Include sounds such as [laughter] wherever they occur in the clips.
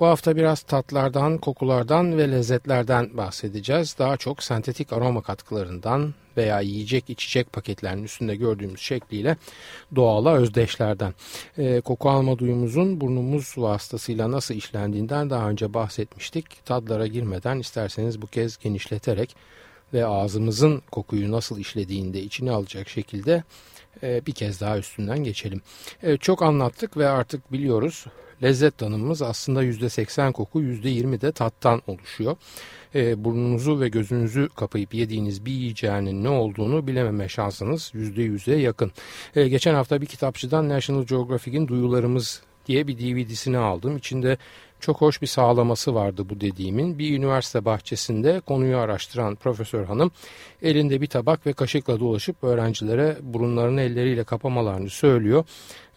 Bu hafta biraz tatlardan, kokulardan ve lezzetlerden bahsedeceğiz. Daha çok sentetik aroma katkılarından veya yiyecek içecek paketlerinin üstünde gördüğümüz şekliyle doğala özdeşlerden. E, koku alma duyumuzun burnumuz vasıtasıyla nasıl işlendiğinden daha önce bahsetmiştik. Tadlara girmeden isterseniz bu kez genişleterek ve ağzımızın kokuyu nasıl işlediğinde içine alacak şekilde e, bir kez daha üstünden geçelim. Çok anlattık ve artık biliyoruz lezzet tanımımız aslında %80 koku %20 de tattan oluşuyor. E, burnunuzu ve gözünüzü kapayıp yediğiniz bir yiyeceğinin ne olduğunu bilememe şansınız %100'e yakın. E, geçen hafta bir kitapçıdan National Geographic'in Duyularımız diye bir DVD'sini aldım. İçinde çok hoş bir sağlaması vardı bu dediğimin. Bir üniversite bahçesinde konuyu araştıran profesör hanım elinde bir tabak ve kaşıkla dolaşıp öğrencilere burunlarını elleriyle kapamalarını söylüyor.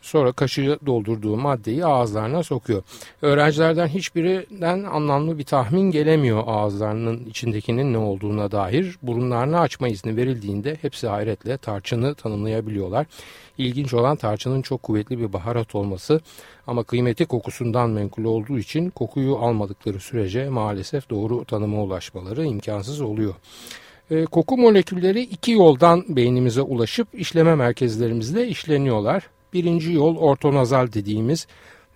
Sonra kaşığı doldurduğu maddeyi ağızlarına sokuyor. Öğrencilerden hiçbirinden anlamlı bir tahmin gelemiyor ağızlarının içindekinin ne olduğuna dair. Burunlarını açma izni verildiğinde hepsi hayretle tarçını tanımlayabiliyorlar. İlginç olan tarçının çok kuvvetli bir baharat olması ama kıymeti kokusundan menkul olduğu için kokuyu almadıkları sürece maalesef doğru tanıma ulaşmaları imkansız oluyor. E, koku molekülleri iki yoldan beynimize ulaşıp işleme merkezlerimizde işleniyorlar. Birinci yol ortonazal dediğimiz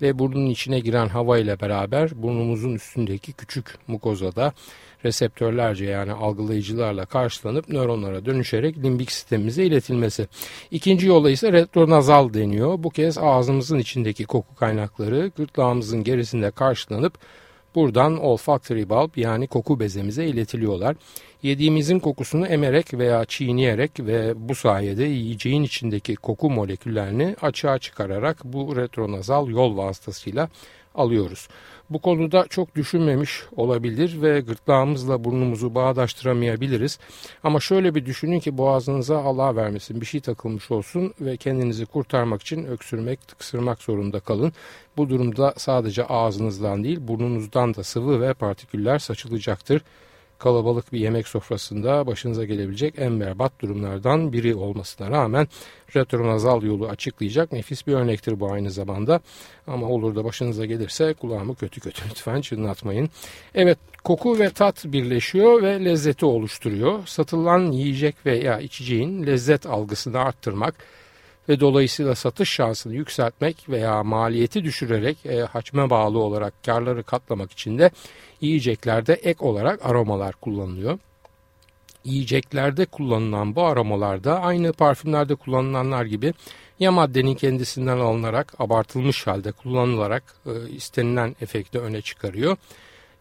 ve burnun içine giren hava ile beraber burnumuzun üstündeki küçük mukozada reseptörlerce yani algılayıcılarla karşılanıp nöronlara dönüşerek limbik sistemimize iletilmesi. İkinci yola ise retronazal deniyor. Bu kez ağzımızın içindeki koku kaynakları gırtlağımızın gerisinde karşılanıp Buradan olfactory bulb yani koku bezemize iletiliyorlar. Yediğimizin kokusunu emerek veya çiğneyerek ve bu sayede yiyeceğin içindeki koku moleküllerini açığa çıkararak bu retronazal yol vasıtasıyla alıyoruz. Bu konuda çok düşünmemiş olabilir ve gırtlağımızla burnumuzu bağdaştıramayabiliriz. Ama şöyle bir düşünün ki boğazınıza Allah vermesin bir şey takılmış olsun ve kendinizi kurtarmak için öksürmek, tıksırmak zorunda kalın. Bu durumda sadece ağzınızdan değil burnunuzdan da sıvı ve partiküller saçılacaktır kalabalık bir yemek sofrasında başınıza gelebilecek en berbat durumlardan biri olmasına rağmen retronazal yolu açıklayacak nefis bir örnektir bu aynı zamanda. Ama olur da başınıza gelirse kulağımı kötü kötü [laughs] lütfen çınlatmayın. Evet koku ve tat birleşiyor ve lezzeti oluşturuyor. Satılan yiyecek veya içeceğin lezzet algısını arttırmak ve dolayısıyla satış şansını yükseltmek veya maliyeti düşürerek e, hacme bağlı olarak karları katlamak için de yiyeceklerde ek olarak aromalar kullanılıyor. Yiyeceklerde kullanılan bu aromalarda aynı parfümlerde kullanılanlar gibi ya maddenin kendisinden alınarak abartılmış halde kullanılarak e, istenilen efekti öne çıkarıyor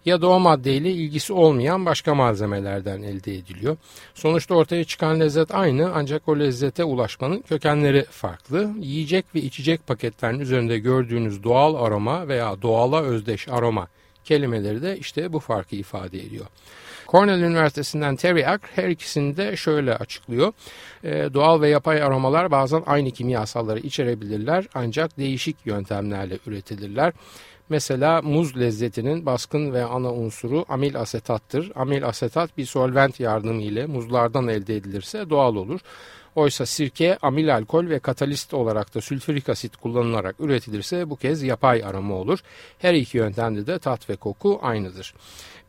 ya da o maddeyle ilgisi olmayan başka malzemelerden elde ediliyor. Sonuçta ortaya çıkan lezzet aynı ancak o lezzete ulaşmanın kökenleri farklı. Yiyecek ve içecek paketlerin üzerinde gördüğünüz doğal aroma veya doğala özdeş aroma kelimeleri de işte bu farkı ifade ediyor. Cornell Üniversitesi'nden Terry Ack her ikisini de şöyle açıklıyor. E, doğal ve yapay aromalar bazen aynı kimyasalları içerebilirler ancak değişik yöntemlerle üretilirler. Mesela muz lezzetinin baskın ve ana unsuru amil asetattır. Amil asetat bir solvent yardımı ile muzlardan elde edilirse doğal olur. Oysa sirke, amil alkol ve katalist olarak da sülfürik asit kullanılarak üretilirse bu kez yapay arama olur. Her iki yöntemde de tat ve koku aynıdır.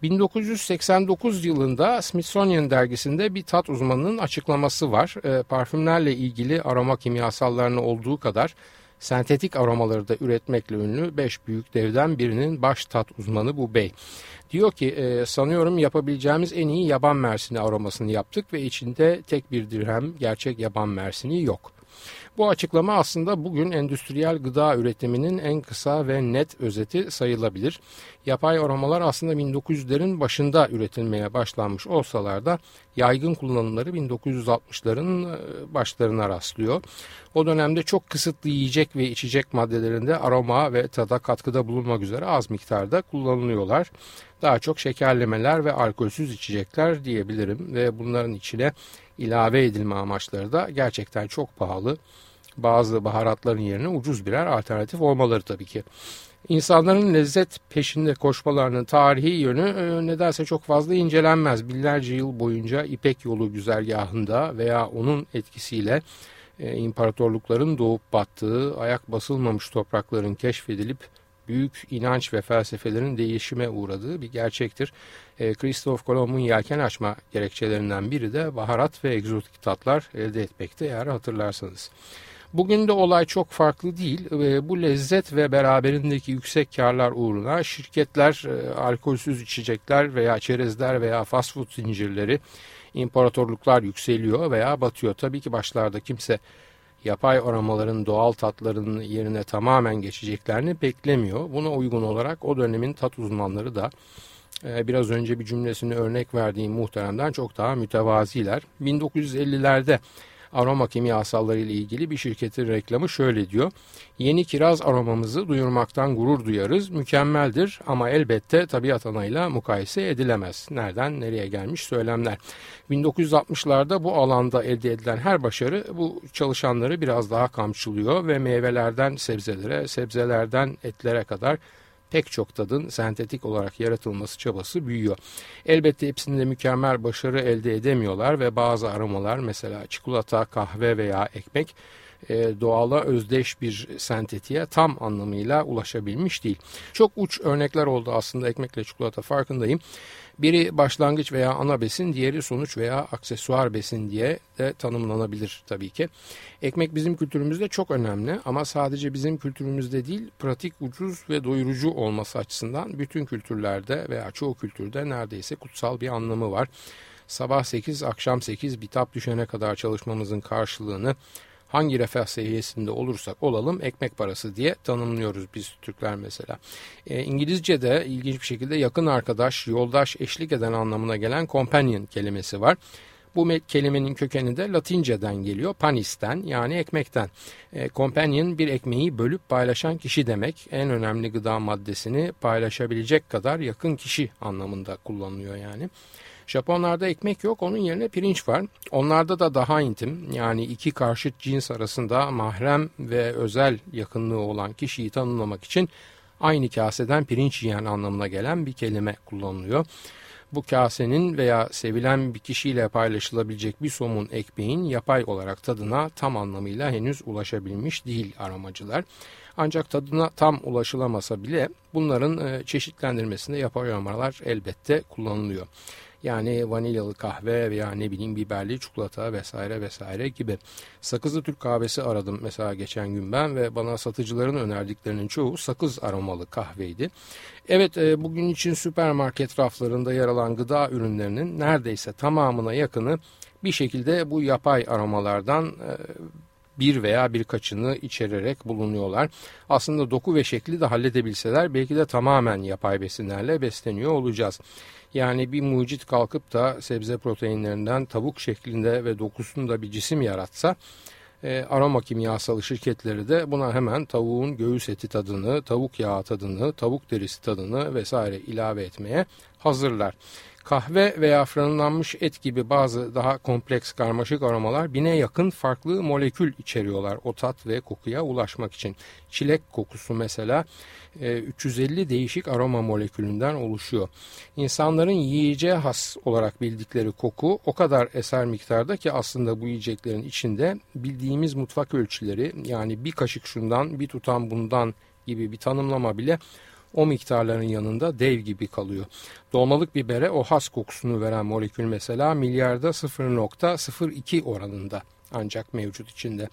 1989 yılında Smithsonian dergisinde bir tat uzmanının açıklaması var. E, parfümlerle ilgili aroma kimyasallarının olduğu kadar sentetik aromaları da üretmekle ünlü 5 büyük devden birinin baş tat uzmanı bu bey. Diyor ki e, sanıyorum yapabileceğimiz en iyi yaban mersini aromasını yaptık ve içinde tek bir dirhem gerçek yaban mersini yok. Bu açıklama aslında bugün endüstriyel gıda üretiminin en kısa ve net özeti sayılabilir. Yapay aromalar aslında 1900'lerin başında üretilmeye başlanmış olsalar da yaygın kullanımları 1960'ların e, başlarına rastlıyor. O dönemde çok kısıtlı yiyecek ve içecek maddelerinde aroma ve tada katkıda bulunmak üzere az miktarda kullanılıyorlar. Daha çok şekerlemeler ve alkolsüz içecekler diyebilirim ve bunların içine ilave edilme amaçları da gerçekten çok pahalı. Bazı baharatların yerine ucuz birer alternatif olmaları tabii ki. İnsanların lezzet peşinde koşmalarının tarihi yönü e, nedense çok fazla incelenmez. Binlerce yıl boyunca İpek yolu güzergahında veya onun etkisiyle e, imparatorlukların doğup battığı, ayak basılmamış toprakların keşfedilip büyük inanç ve felsefelerin değişime uğradığı bir gerçektir. E, Christoph Kolomb'un yelken açma gerekçelerinden biri de baharat ve egzotik tatlar elde etmekte eğer hatırlarsanız. Bugün de olay çok farklı değil. E, bu lezzet ve beraberindeki yüksek karlar uğruna şirketler e, alkolsüz içecekler veya çerezler veya fast food zincirleri imparatorluklar yükseliyor veya batıyor. Tabii ki başlarda kimse yapay aromaların doğal tatların yerine tamamen geçeceklerini beklemiyor. Buna uygun olarak o dönemin tat uzmanları da e, biraz önce bir cümlesini örnek verdiğim muhteremden çok daha mütevaziler. 1950'lerde aroma kimyasalları ile ilgili bir şirketin reklamı şöyle diyor. Yeni kiraz aromamızı duyurmaktan gurur duyarız. Mükemmeldir ama elbette tabiat anayla mukayese edilemez. Nereden nereye gelmiş söylemler. 1960'larda bu alanda elde edilen her başarı bu çalışanları biraz daha kamçılıyor ve meyvelerden sebzelere, sebzelerden etlere kadar pek çok tadın sentetik olarak yaratılması çabası büyüyor. Elbette hepsinde mükemmel başarı elde edemiyorlar ve bazı aromalar mesela çikolata, kahve veya ekmek e, doğala özdeş bir sentetiğe tam anlamıyla ulaşabilmiş değil. Çok uç örnekler oldu aslında ekmekle çikolata farkındayım. Biri başlangıç veya ana besin, diğeri sonuç veya aksesuar besin diye de tanımlanabilir tabii ki. Ekmek bizim kültürümüzde çok önemli ama sadece bizim kültürümüzde değil, pratik, ucuz ve doyurucu olması açısından bütün kültürlerde veya çoğu kültürde neredeyse kutsal bir anlamı var. Sabah 8, akşam 8 bitap düşene kadar çalışmamızın karşılığını hangi refah seviyesinde olursak olalım ekmek parası diye tanımlıyoruz biz Türkler mesela. E, İngilizce'de ilginç bir şekilde yakın arkadaş, yoldaş, eşlik eden anlamına gelen companion kelimesi var. Bu kelimenin kökeni de Latinceden geliyor. Panis'ten yani ekmekten. E, companion bir ekmeği bölüp paylaşan kişi demek. En önemli gıda maddesini paylaşabilecek kadar yakın kişi anlamında kullanılıyor yani. Japonlarda ekmek yok onun yerine pirinç var. Onlarda da daha intim yani iki karşıt cins arasında mahrem ve özel yakınlığı olan kişiyi tanımlamak için aynı kaseden pirinç yiyen anlamına gelen bir kelime kullanılıyor. Bu kasenin veya sevilen bir kişiyle paylaşılabilecek bir somun ekmeğin yapay olarak tadına tam anlamıyla henüz ulaşabilmiş değil aramacılar. Ancak tadına tam ulaşılamasa bile bunların e, çeşitlendirmesinde yapay aromalar elbette kullanılıyor. Yani vanilyalı kahve veya ne bileyim biberli çikolata vesaire vesaire gibi. Sakızlı Türk kahvesi aradım mesela geçen gün ben ve bana satıcıların önerdiklerinin çoğu sakız aromalı kahveydi. Evet e, bugün için süpermarket raflarında yer alan gıda ürünlerinin neredeyse tamamına yakını bir şekilde bu yapay aromalardan e, bir veya birkaçını içererek bulunuyorlar. Aslında doku ve şekli de halledebilseler belki de tamamen yapay besinlerle besleniyor olacağız. Yani bir mucit kalkıp da sebze proteinlerinden tavuk şeklinde ve dokusunda bir cisim yaratsa e, aroma kimyasalı şirketleri de buna hemen tavuğun göğüs eti tadını, tavuk yağı tadını, tavuk derisi tadını vesaire ilave etmeye hazırlar. Kahve veya fırınlanmış et gibi bazı daha kompleks karmaşık aromalar bine yakın farklı molekül içeriyorlar o tat ve kokuya ulaşmak için. Çilek kokusu mesela 350 e, değişik aroma molekülünden oluşuyor. İnsanların yiyeceğe has olarak bildikleri koku o kadar eser miktarda ki aslında bu yiyeceklerin içinde bildiğimiz mutfak ölçüleri yani bir kaşık şundan bir tutam bundan gibi bir tanımlama bile o miktarların yanında dev gibi kalıyor. Dolmalık bibere o has kokusunu veren molekül mesela milyarda 0.02 oranında. Ancak mevcut içinde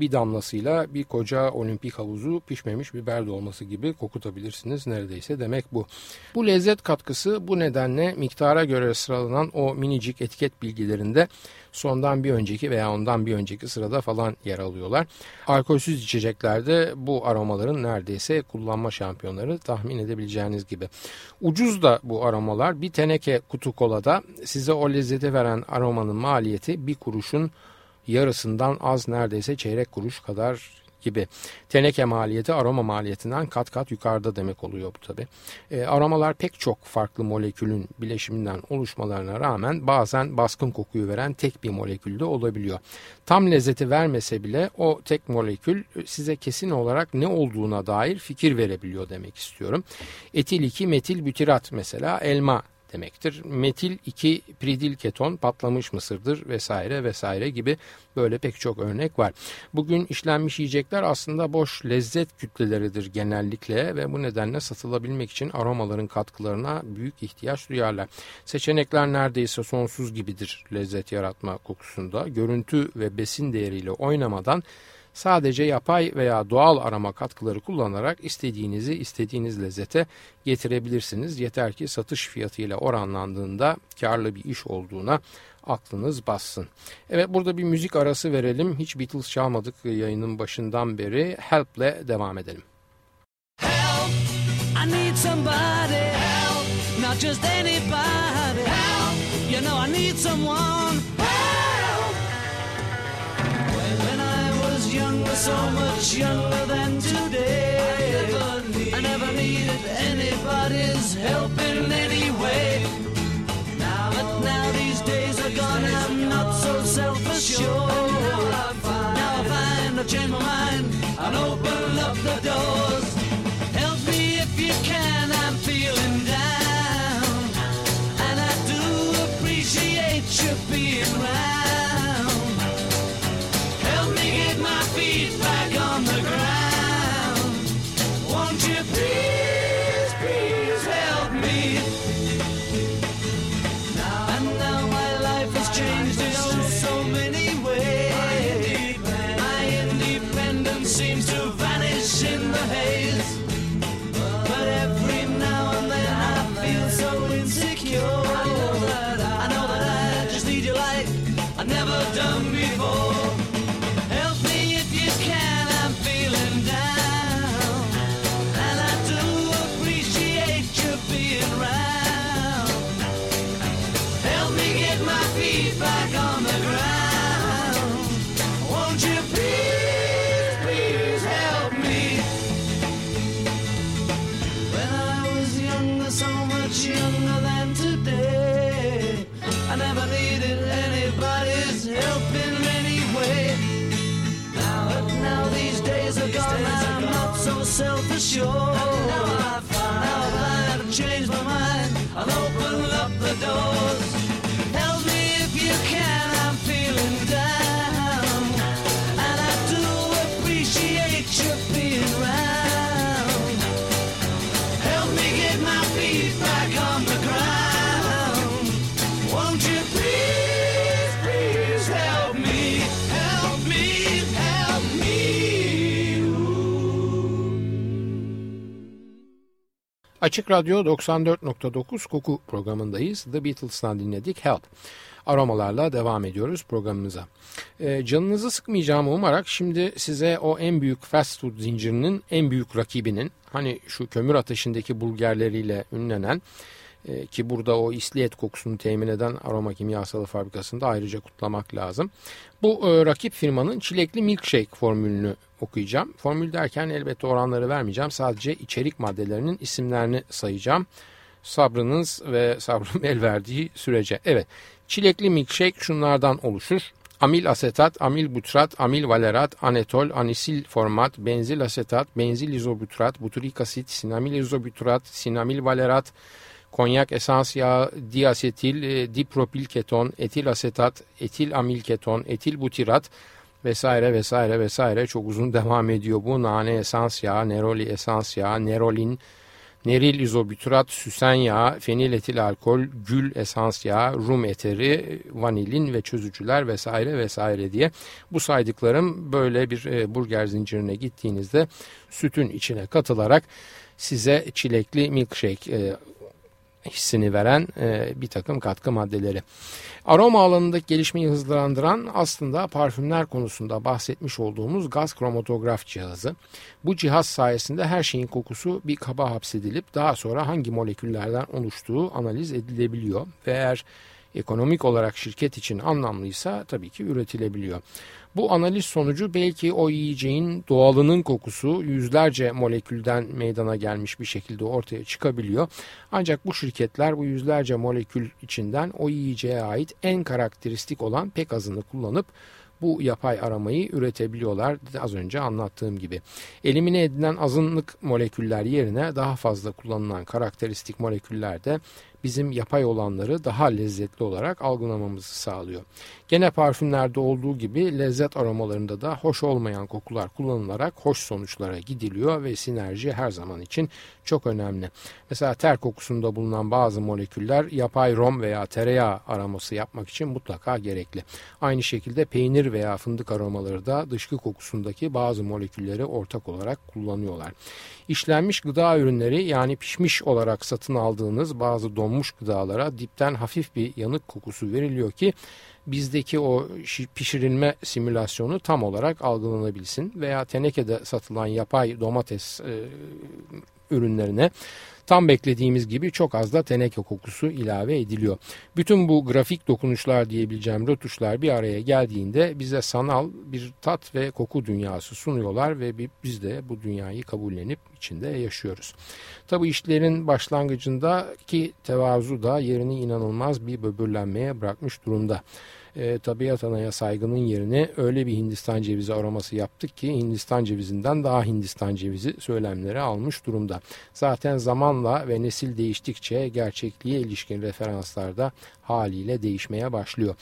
bir damlasıyla bir koca olimpik havuzu pişmemiş biber dolması gibi kokutabilirsiniz neredeyse demek bu. Bu lezzet katkısı bu nedenle miktara göre sıralanan o minicik etiket bilgilerinde sondan bir önceki veya ondan bir önceki sırada falan yer alıyorlar. Alkolsüz içeceklerde bu aromaların neredeyse kullanma şampiyonları tahmin edebileceğiniz gibi. Ucuz da bu aromalar bir teneke kutu kolada size o lezzeti veren aromanın maliyeti bir kuruşun yarısından az neredeyse çeyrek kuruş kadar gibi. Teneke maliyeti aroma maliyetinden kat kat yukarıda demek oluyor bu tabi. E, aromalar pek çok farklı molekülün bileşiminden oluşmalarına rağmen bazen baskın kokuyu veren tek bir molekülde olabiliyor. Tam lezzeti vermese bile o tek molekül size kesin olarak ne olduğuna dair fikir verebiliyor demek istiyorum. Etil 2 metil bütirat mesela elma demektir. Metil 2 pridil keton patlamış mısırdır vesaire vesaire gibi böyle pek çok örnek var. Bugün işlenmiş yiyecekler aslında boş lezzet kütleleridir genellikle ve bu nedenle satılabilmek için aromaların katkılarına büyük ihtiyaç duyarlar. Seçenekler neredeyse sonsuz gibidir lezzet yaratma kokusunda. Görüntü ve besin değeriyle oynamadan Sadece yapay veya doğal arama katkıları kullanarak istediğinizi istediğiniz lezzete getirebilirsiniz. Yeter ki satış fiyatıyla oranlandığında karlı bir iş olduğuna aklınız bassın. Evet burada bir müzik arası verelim. Hiç Beatles çalmadık yayının başından beri. Help'le devam edelim. Help, I need somebody help, not just anybody help, you know I need someone younger, so much younger than today. I never, needed anybody's help in any way. But now these days are gone, I'm not so self-assured. Now I find, now I find I've changed my mind and open up the doors. I'll open up the doors. Açık Radyo 94.9 Koku programındayız. The Beatles'tan dinledik Help. Aromalarla devam ediyoruz programımıza. Ee, canınızı sıkmayacağımı umarak şimdi size o en büyük fast food zincirinin en büyük rakibinin hani şu kömür ateşindeki bulgerleriyle ünlenen e, ki burada o isliyet kokusunu temin eden aroma kimyasalı fabrikasında ayrıca kutlamak lazım. Bu e, rakip firmanın çilekli milkshake formülünü okuyacağım. Formül derken elbette oranları vermeyeceğim. Sadece içerik maddelerinin isimlerini sayacağım. Sabrınız ve sabrım [laughs] el verdiği sürece. Evet çilekli milkshake şunlardan oluşur. Amil asetat, amil butrat, amil valerat, anetol, anisil format, benzil asetat, benzil izobutrat, buturik asit, sinamil izobutrat, sinamil valerat, konyak esans yağı, diasetil, e, dipropil keton, etil asetat, etil amil keton, etil butirat vesaire vesaire vesaire çok uzun [laughs] devam ediyor bu. Nane esans yağı, neroli esans yağı, nerolin, neril izobütürat, süsen yağı, feniletil alkol, gül esans yağı, rum eteri, vanilin ve çözücüler vesaire vesaire diye bu saydıklarım böyle bir e, burger zincirine gittiğinizde sütün içine katılarak size çilekli milkshake e, hissini veren e, bir takım katkı maddeleri. Aroma alanındaki gelişmeyi hızlandıran aslında parfümler konusunda bahsetmiş olduğumuz gaz kromatograf cihazı. Bu cihaz sayesinde her şeyin kokusu bir kaba hapsedilip daha sonra hangi moleküllerden oluştuğu analiz edilebiliyor ve eğer ekonomik olarak şirket için anlamlıysa tabii ki üretilebiliyor. Bu analiz sonucu belki o yiyeceğin doğalının kokusu yüzlerce molekülden meydana gelmiş bir şekilde ortaya çıkabiliyor. Ancak bu şirketler bu yüzlerce molekül içinden o yiyeceğe ait en karakteristik olan pek azını kullanıp bu yapay aramayı üretebiliyorlar az önce anlattığım gibi. Elimine edilen azınlık moleküller yerine daha fazla kullanılan karakteristik moleküller de bizim yapay olanları daha lezzetli olarak algılamamızı sağlıyor. Gene parfümlerde olduğu gibi lezzet aromalarında da hoş olmayan kokular kullanılarak hoş sonuçlara gidiliyor ve sinerji her zaman için çok önemli. Mesela ter kokusunda bulunan bazı moleküller yapay rom veya tereyağı aroması yapmak için mutlaka gerekli. Aynı şekilde peynir veya fındık aromaları da dışkı kokusundaki bazı molekülleri ortak olarak kullanıyorlar. İşlenmiş gıda ürünleri yani pişmiş olarak satın aldığınız bazı donmuş gıdalara dipten hafif bir yanık kokusu veriliyor ki bizdeki o pişirilme simülasyonu tam olarak algılanabilsin. Veya tenekede satılan yapay domates e, ürünlerine tam beklediğimiz gibi çok az da teneke kokusu ilave ediliyor. Bütün bu grafik dokunuşlar diyebileceğim rötuşlar bir araya geldiğinde bize sanal bir tat ve koku dünyası sunuyorlar ve biz de bu dünyayı kabullenip içinde yaşıyoruz. Tabi işlerin başlangıcındaki tevazu da yerini inanılmaz bir böbürlenmeye bırakmış durumda e, tabiat anaya saygının yerini öyle bir Hindistan cevizi aroması yaptık ki Hindistan cevizinden daha Hindistan cevizi söylemleri almış durumda. Zaten zamanla ve nesil değiştikçe gerçekliğe ilişkin referanslarda haliyle değişmeye başlıyor.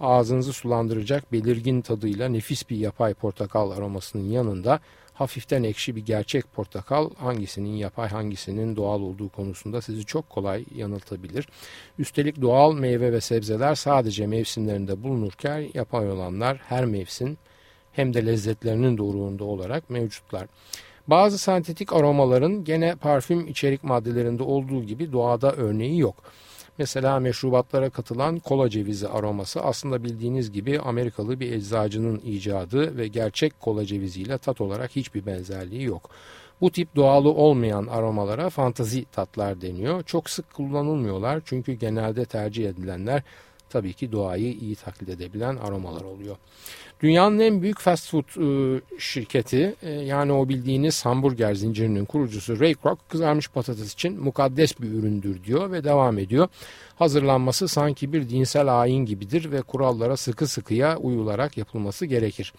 Ağzınızı sulandıracak belirgin tadıyla nefis bir yapay portakal aromasının yanında hafiften ekşi bir gerçek portakal hangisinin yapay hangisinin doğal olduğu konusunda sizi çok kolay yanıltabilir. Üstelik doğal meyve ve sebzeler sadece mevsimlerinde bulunurken yapay olanlar her mevsim hem de lezzetlerinin doğruğunda olarak mevcutlar. Bazı sentetik aromaların gene parfüm içerik maddelerinde olduğu gibi doğada örneği yok. Mesela meşrubatlara katılan kola cevizi aroması aslında bildiğiniz gibi Amerikalı bir eczacının icadı ve gerçek kola ceviziyle tat olarak hiçbir benzerliği yok. Bu tip doğalı olmayan aromalara fantazi tatlar deniyor. Çok sık kullanılmıyorlar çünkü genelde tercih edilenler tabii ki doğayı iyi taklit edebilen aromalar oluyor. Dünyanın en büyük fast food e, şirketi e, yani o bildiğiniz hamburger zincirinin kurucusu Ray Kroc kızarmış patates için mukaddes bir üründür diyor ve devam ediyor. Hazırlanması sanki bir dinsel ayin gibidir ve kurallara sıkı sıkıya uyularak yapılması gerekir.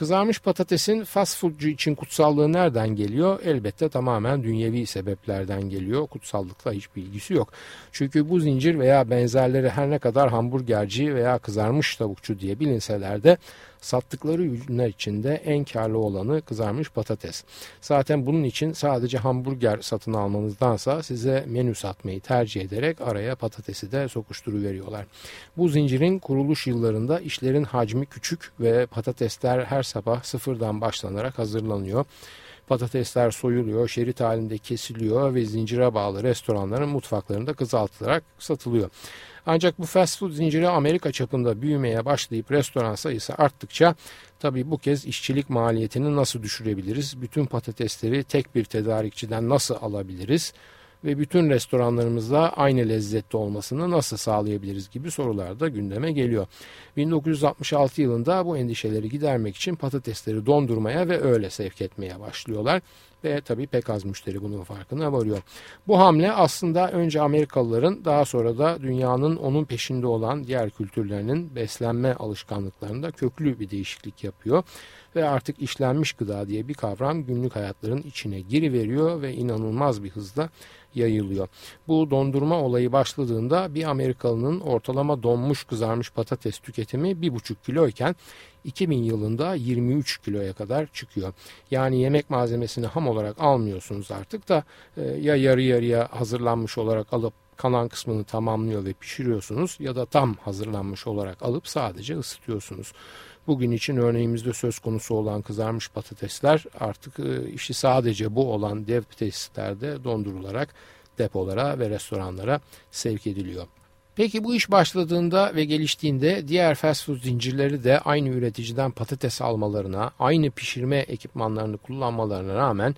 Kızarmış patatesin fast foodcu için kutsallığı nereden geliyor? Elbette tamamen dünyevi sebeplerden geliyor. Kutsallıkla hiçbir ilgisi yok. Çünkü bu zincir veya benzerleri her ne kadar hamburgerci veya kızarmış tavukçu diye bilinseler de sattıkları ürünler içinde en karlı olanı kızarmış patates. Zaten bunun için sadece hamburger satın almanızdansa size menü satmayı tercih ederek araya patatesi de sokuşturuveriyorlar. Bu zincirin kuruluş yıllarında işlerin hacmi küçük ve patatesler her sabah sıfırdan başlanarak hazırlanıyor. Patatesler soyuluyor, şerit halinde kesiliyor ve zincire bağlı restoranların mutfaklarında kızaltılarak satılıyor. Ancak bu fast food zinciri Amerika çapında büyümeye başlayıp restoran sayısı arttıkça tabii bu kez işçilik maliyetini nasıl düşürebiliriz? Bütün patatesleri tek bir tedarikçiden nasıl alabiliriz? ve bütün restoranlarımızda aynı lezzette olmasını nasıl sağlayabiliriz gibi sorular da gündeme geliyor. 1966 yılında bu endişeleri gidermek için patatesleri dondurmaya ve öyle sevk etmeye başlıyorlar ve tabii pek az müşteri bunun farkına varıyor. Bu hamle aslında önce Amerikalıların daha sonra da dünyanın onun peşinde olan diğer kültürlerinin beslenme alışkanlıklarında köklü bir değişiklik yapıyor ve artık işlenmiş gıda diye bir kavram günlük hayatların içine giriveriyor ve inanılmaz bir hızla yayılıyor. Bu dondurma olayı başladığında bir Amerikalının ortalama donmuş kızarmış patates tüketimi 1,5 kiloyken 2000 yılında 23 kiloya kadar çıkıyor. Yani yemek malzemesini ham olarak almıyorsunuz artık da e, ya yarı yarıya hazırlanmış olarak alıp kalan kısmını tamamlıyor ve pişiriyorsunuz ya da tam hazırlanmış olarak alıp sadece ısıtıyorsunuz. Bugün için örneğimizde söz konusu olan kızarmış patatesler artık e, işi sadece bu olan dev tesislerde dondurularak depolara ve restoranlara sevk ediliyor. Peki bu iş başladığında ve geliştiğinde diğer fast food zincirleri de aynı üreticiden patates almalarına, aynı pişirme ekipmanlarını kullanmalarına rağmen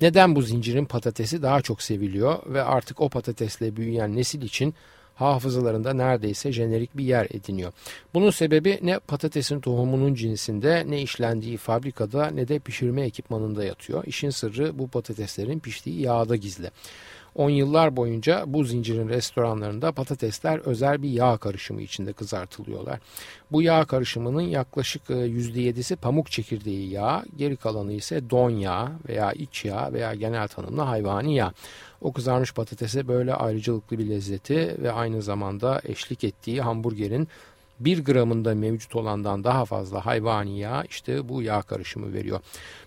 neden bu zincirin patatesi daha çok seviliyor ve artık o patatesle büyüyen nesil için hafızalarında neredeyse jenerik bir yer ediniyor. Bunun sebebi ne patatesin tohumunun cinsinde ne işlendiği fabrikada ne de pişirme ekipmanında yatıyor. İşin sırrı bu patateslerin piştiği yağda gizli. 10 yıllar boyunca bu zincirin restoranlarında patatesler özel bir yağ karışımı içinde kızartılıyorlar. Bu yağ karışımının yaklaşık %7'si e, pamuk çekirdeği yağ, geri kalanı ise don yağı veya iç yağ veya genel tanımla hayvani yağ. O kızarmış patatese böyle ayrıcalıklı bir lezzeti ve aynı zamanda eşlik ettiği hamburgerin 1 gramında mevcut olandan daha fazla hayvani yağ işte bu yağ karışımı veriyor.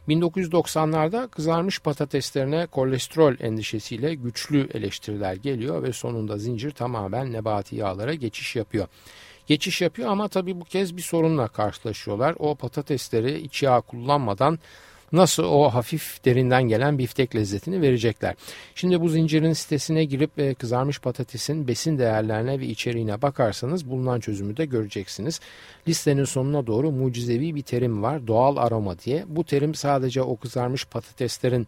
1990'larda kızarmış patateslerine kolesterol endişesiyle güçlü eleştiriler geliyor ve sonunda zincir tamamen nebati yağlara geçiş yapıyor. Geçiş yapıyor ama tabii bu kez bir sorunla karşılaşıyorlar. O patatesleri iç yağ kullanmadan nasıl o hafif derinden gelen biftek lezzetini verecekler. Şimdi bu zincirin sitesine girip e, kızarmış patatesin besin değerlerine ve içeriğine bakarsanız bulunan çözümü de göreceksiniz. Listenin sonuna doğru mucizevi bir terim var doğal aroma diye. Bu terim sadece o kızarmış patateslerin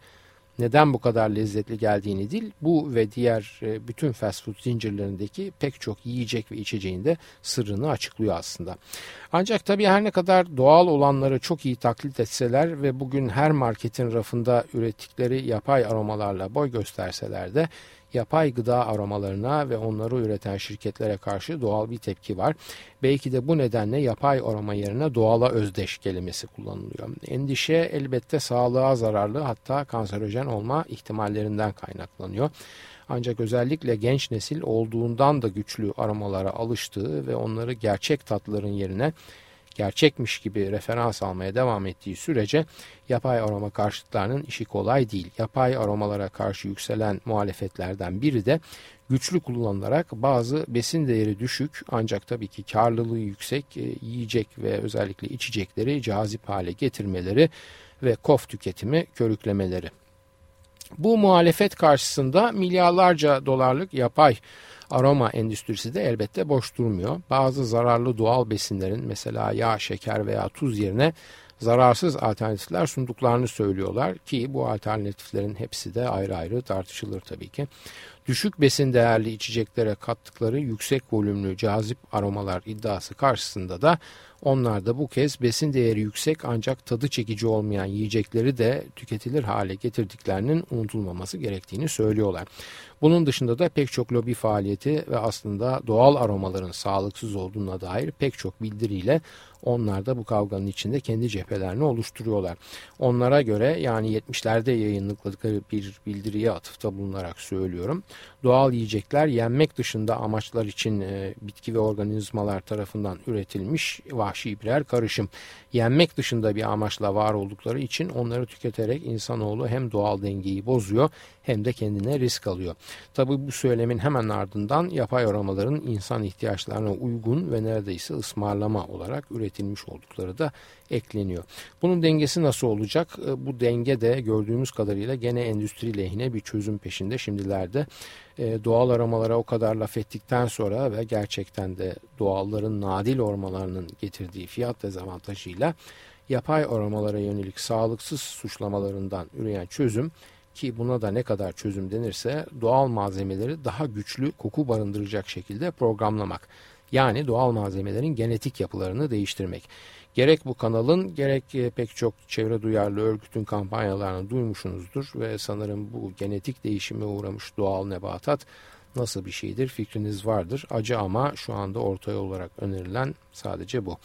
neden bu kadar lezzetli geldiğini değil, bu ve diğer e, bütün fast food zincirlerindeki pek çok yiyecek ve içeceğin de sırrını açıklıyor aslında. Ancak tabii her ne kadar doğal olanları çok iyi taklit etseler ve bugün her marketin rafında ürettikleri yapay aromalarla boy gösterseler de yapay gıda aromalarına ve onları üreten şirketlere karşı doğal bir tepki var. Belki de bu nedenle yapay aroma yerine doğala özdeş kelimesi kullanılıyor. Endişe elbette sağlığa zararlı hatta kanserojen olma ihtimallerinden kaynaklanıyor. Ancak özellikle genç nesil olduğundan da güçlü aromalara alıştığı ve onları gerçek tatların yerine gerçekmiş gibi referans almaya devam ettiği sürece yapay aroma karşıtlarının işi kolay değil. Yapay aromalara karşı yükselen muhalefetlerden biri de güçlü kullanılarak bazı besin değeri düşük ancak tabii ki karlılığı yüksek e, yiyecek ve özellikle içecekleri cazip hale getirmeleri ve kof tüketimi körüklemeleri. Bu muhalefet karşısında milyarlarca dolarlık yapay aroma endüstrisi de elbette boş durmuyor. Bazı zararlı doğal besinlerin mesela yağ, şeker veya tuz yerine zararsız alternatifler sunduklarını söylüyorlar ki bu alternatiflerin hepsi de ayrı ayrı tartışılır tabii ki. Düşük besin değerli içeceklere kattıkları yüksek volümlü cazip aromalar iddiası karşısında da onlar da bu kez besin değeri yüksek ancak tadı çekici olmayan yiyecekleri de tüketilir hale getirdiklerinin unutulmaması gerektiğini söylüyorlar. Bunun dışında da pek çok lobi faaliyeti ve aslında doğal aromaların sağlıksız olduğuna dair pek çok bildiriyle onlar da bu kavganın içinde kendi cephelerini oluşturuyorlar. Onlara göre yani 70'lerde yayınladıkları bir bildiriye atıfta bulunarak söylüyorum. Doğal yiyecekler yenmek dışında amaçlar için e, bitki ve organizmalar tarafından üretilmiş vahşi birer karışım. Yenmek dışında bir amaçla var oldukları için onları tüketerek insanoğlu hem doğal dengeyi bozuyor hem de kendine risk alıyor. Tabi bu söylemin hemen ardından yapay aromaların insan ihtiyaçlarına uygun ve neredeyse ısmarlama olarak üretilmiş oldukları da ekleniyor. Bunun dengesi nasıl olacak? E, bu denge de gördüğümüz kadarıyla gene endüstri lehine bir çözüm peşinde şimdilerde. E, doğal aramalara o kadar laf ettikten sonra ve gerçekten de doğalların nadil ormalarının getirdiği fiyat dezavantajıyla yapay aramalara yönelik sağlıksız suçlamalarından üreyen çözüm ki buna da ne kadar çözüm denirse doğal malzemeleri daha güçlü koku barındıracak şekilde programlamak. Yani doğal malzemelerin genetik yapılarını değiştirmek. Gerek bu kanalın gerek e, pek çok çevre duyarlı örgütün kampanyalarını duymuşsunuzdur ve sanırım bu genetik değişime uğramış doğal nebatat nasıl bir şeydir fikriniz vardır. Acı ama şu anda ortaya olarak önerilen sadece bu.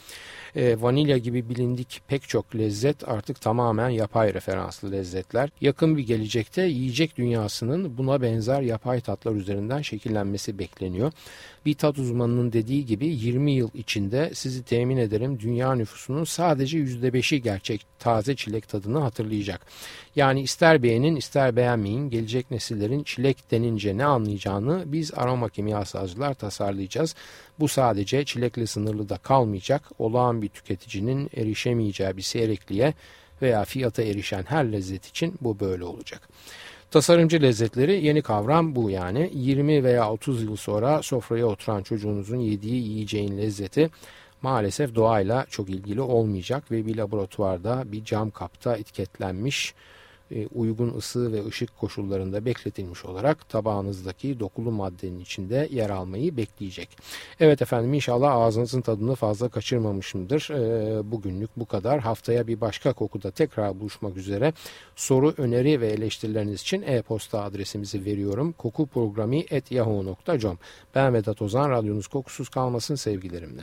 E, vanilya gibi bilindik pek çok lezzet artık tamamen yapay referanslı lezzetler. Yakın bir gelecekte yiyecek dünyasının buna benzer yapay tatlar üzerinden şekillenmesi bekleniyor. Bir tat uzmanının dediği gibi 20 yıl içinde sizi temin ederim dünya nüfusunun sadece %5'i gerçek taze çilek tadını hatırlayacak. Yani ister beğenin ister beğenmeyin gelecek nesillerin çilek denince ne anlayacağını biz aroma kimyasalcılar tasarlayacağız. Bu sadece çilekle sınırlı da kalmayacak. Olağan bir tüketicinin erişemeyeceği bir seyrekliğe veya fiyata erişen her lezzet için bu böyle olacak. Tasarımcı lezzetleri yeni kavram bu yani. 20 veya 30 yıl sonra sofraya oturan çocuğunuzun yediği yiyeceğin lezzeti maalesef doğayla çok ilgili olmayacak ve bir laboratuvarda bir cam kapta etiketlenmiş uygun ısı ve ışık koşullarında bekletilmiş olarak tabağınızdaki dokulu maddenin içinde yer almayı bekleyecek. Evet efendim inşallah ağzınızın tadını fazla kaçırmamışımdır. E, bugünlük bu kadar. Haftaya bir başka kokuda tekrar buluşmak üzere. Soru, öneri ve eleştirileriniz için e-posta adresimizi veriyorum. kokuprogrami.yahoo.com Ben Vedat Ozan. Radyonuz kokusuz kalmasın sevgilerimle.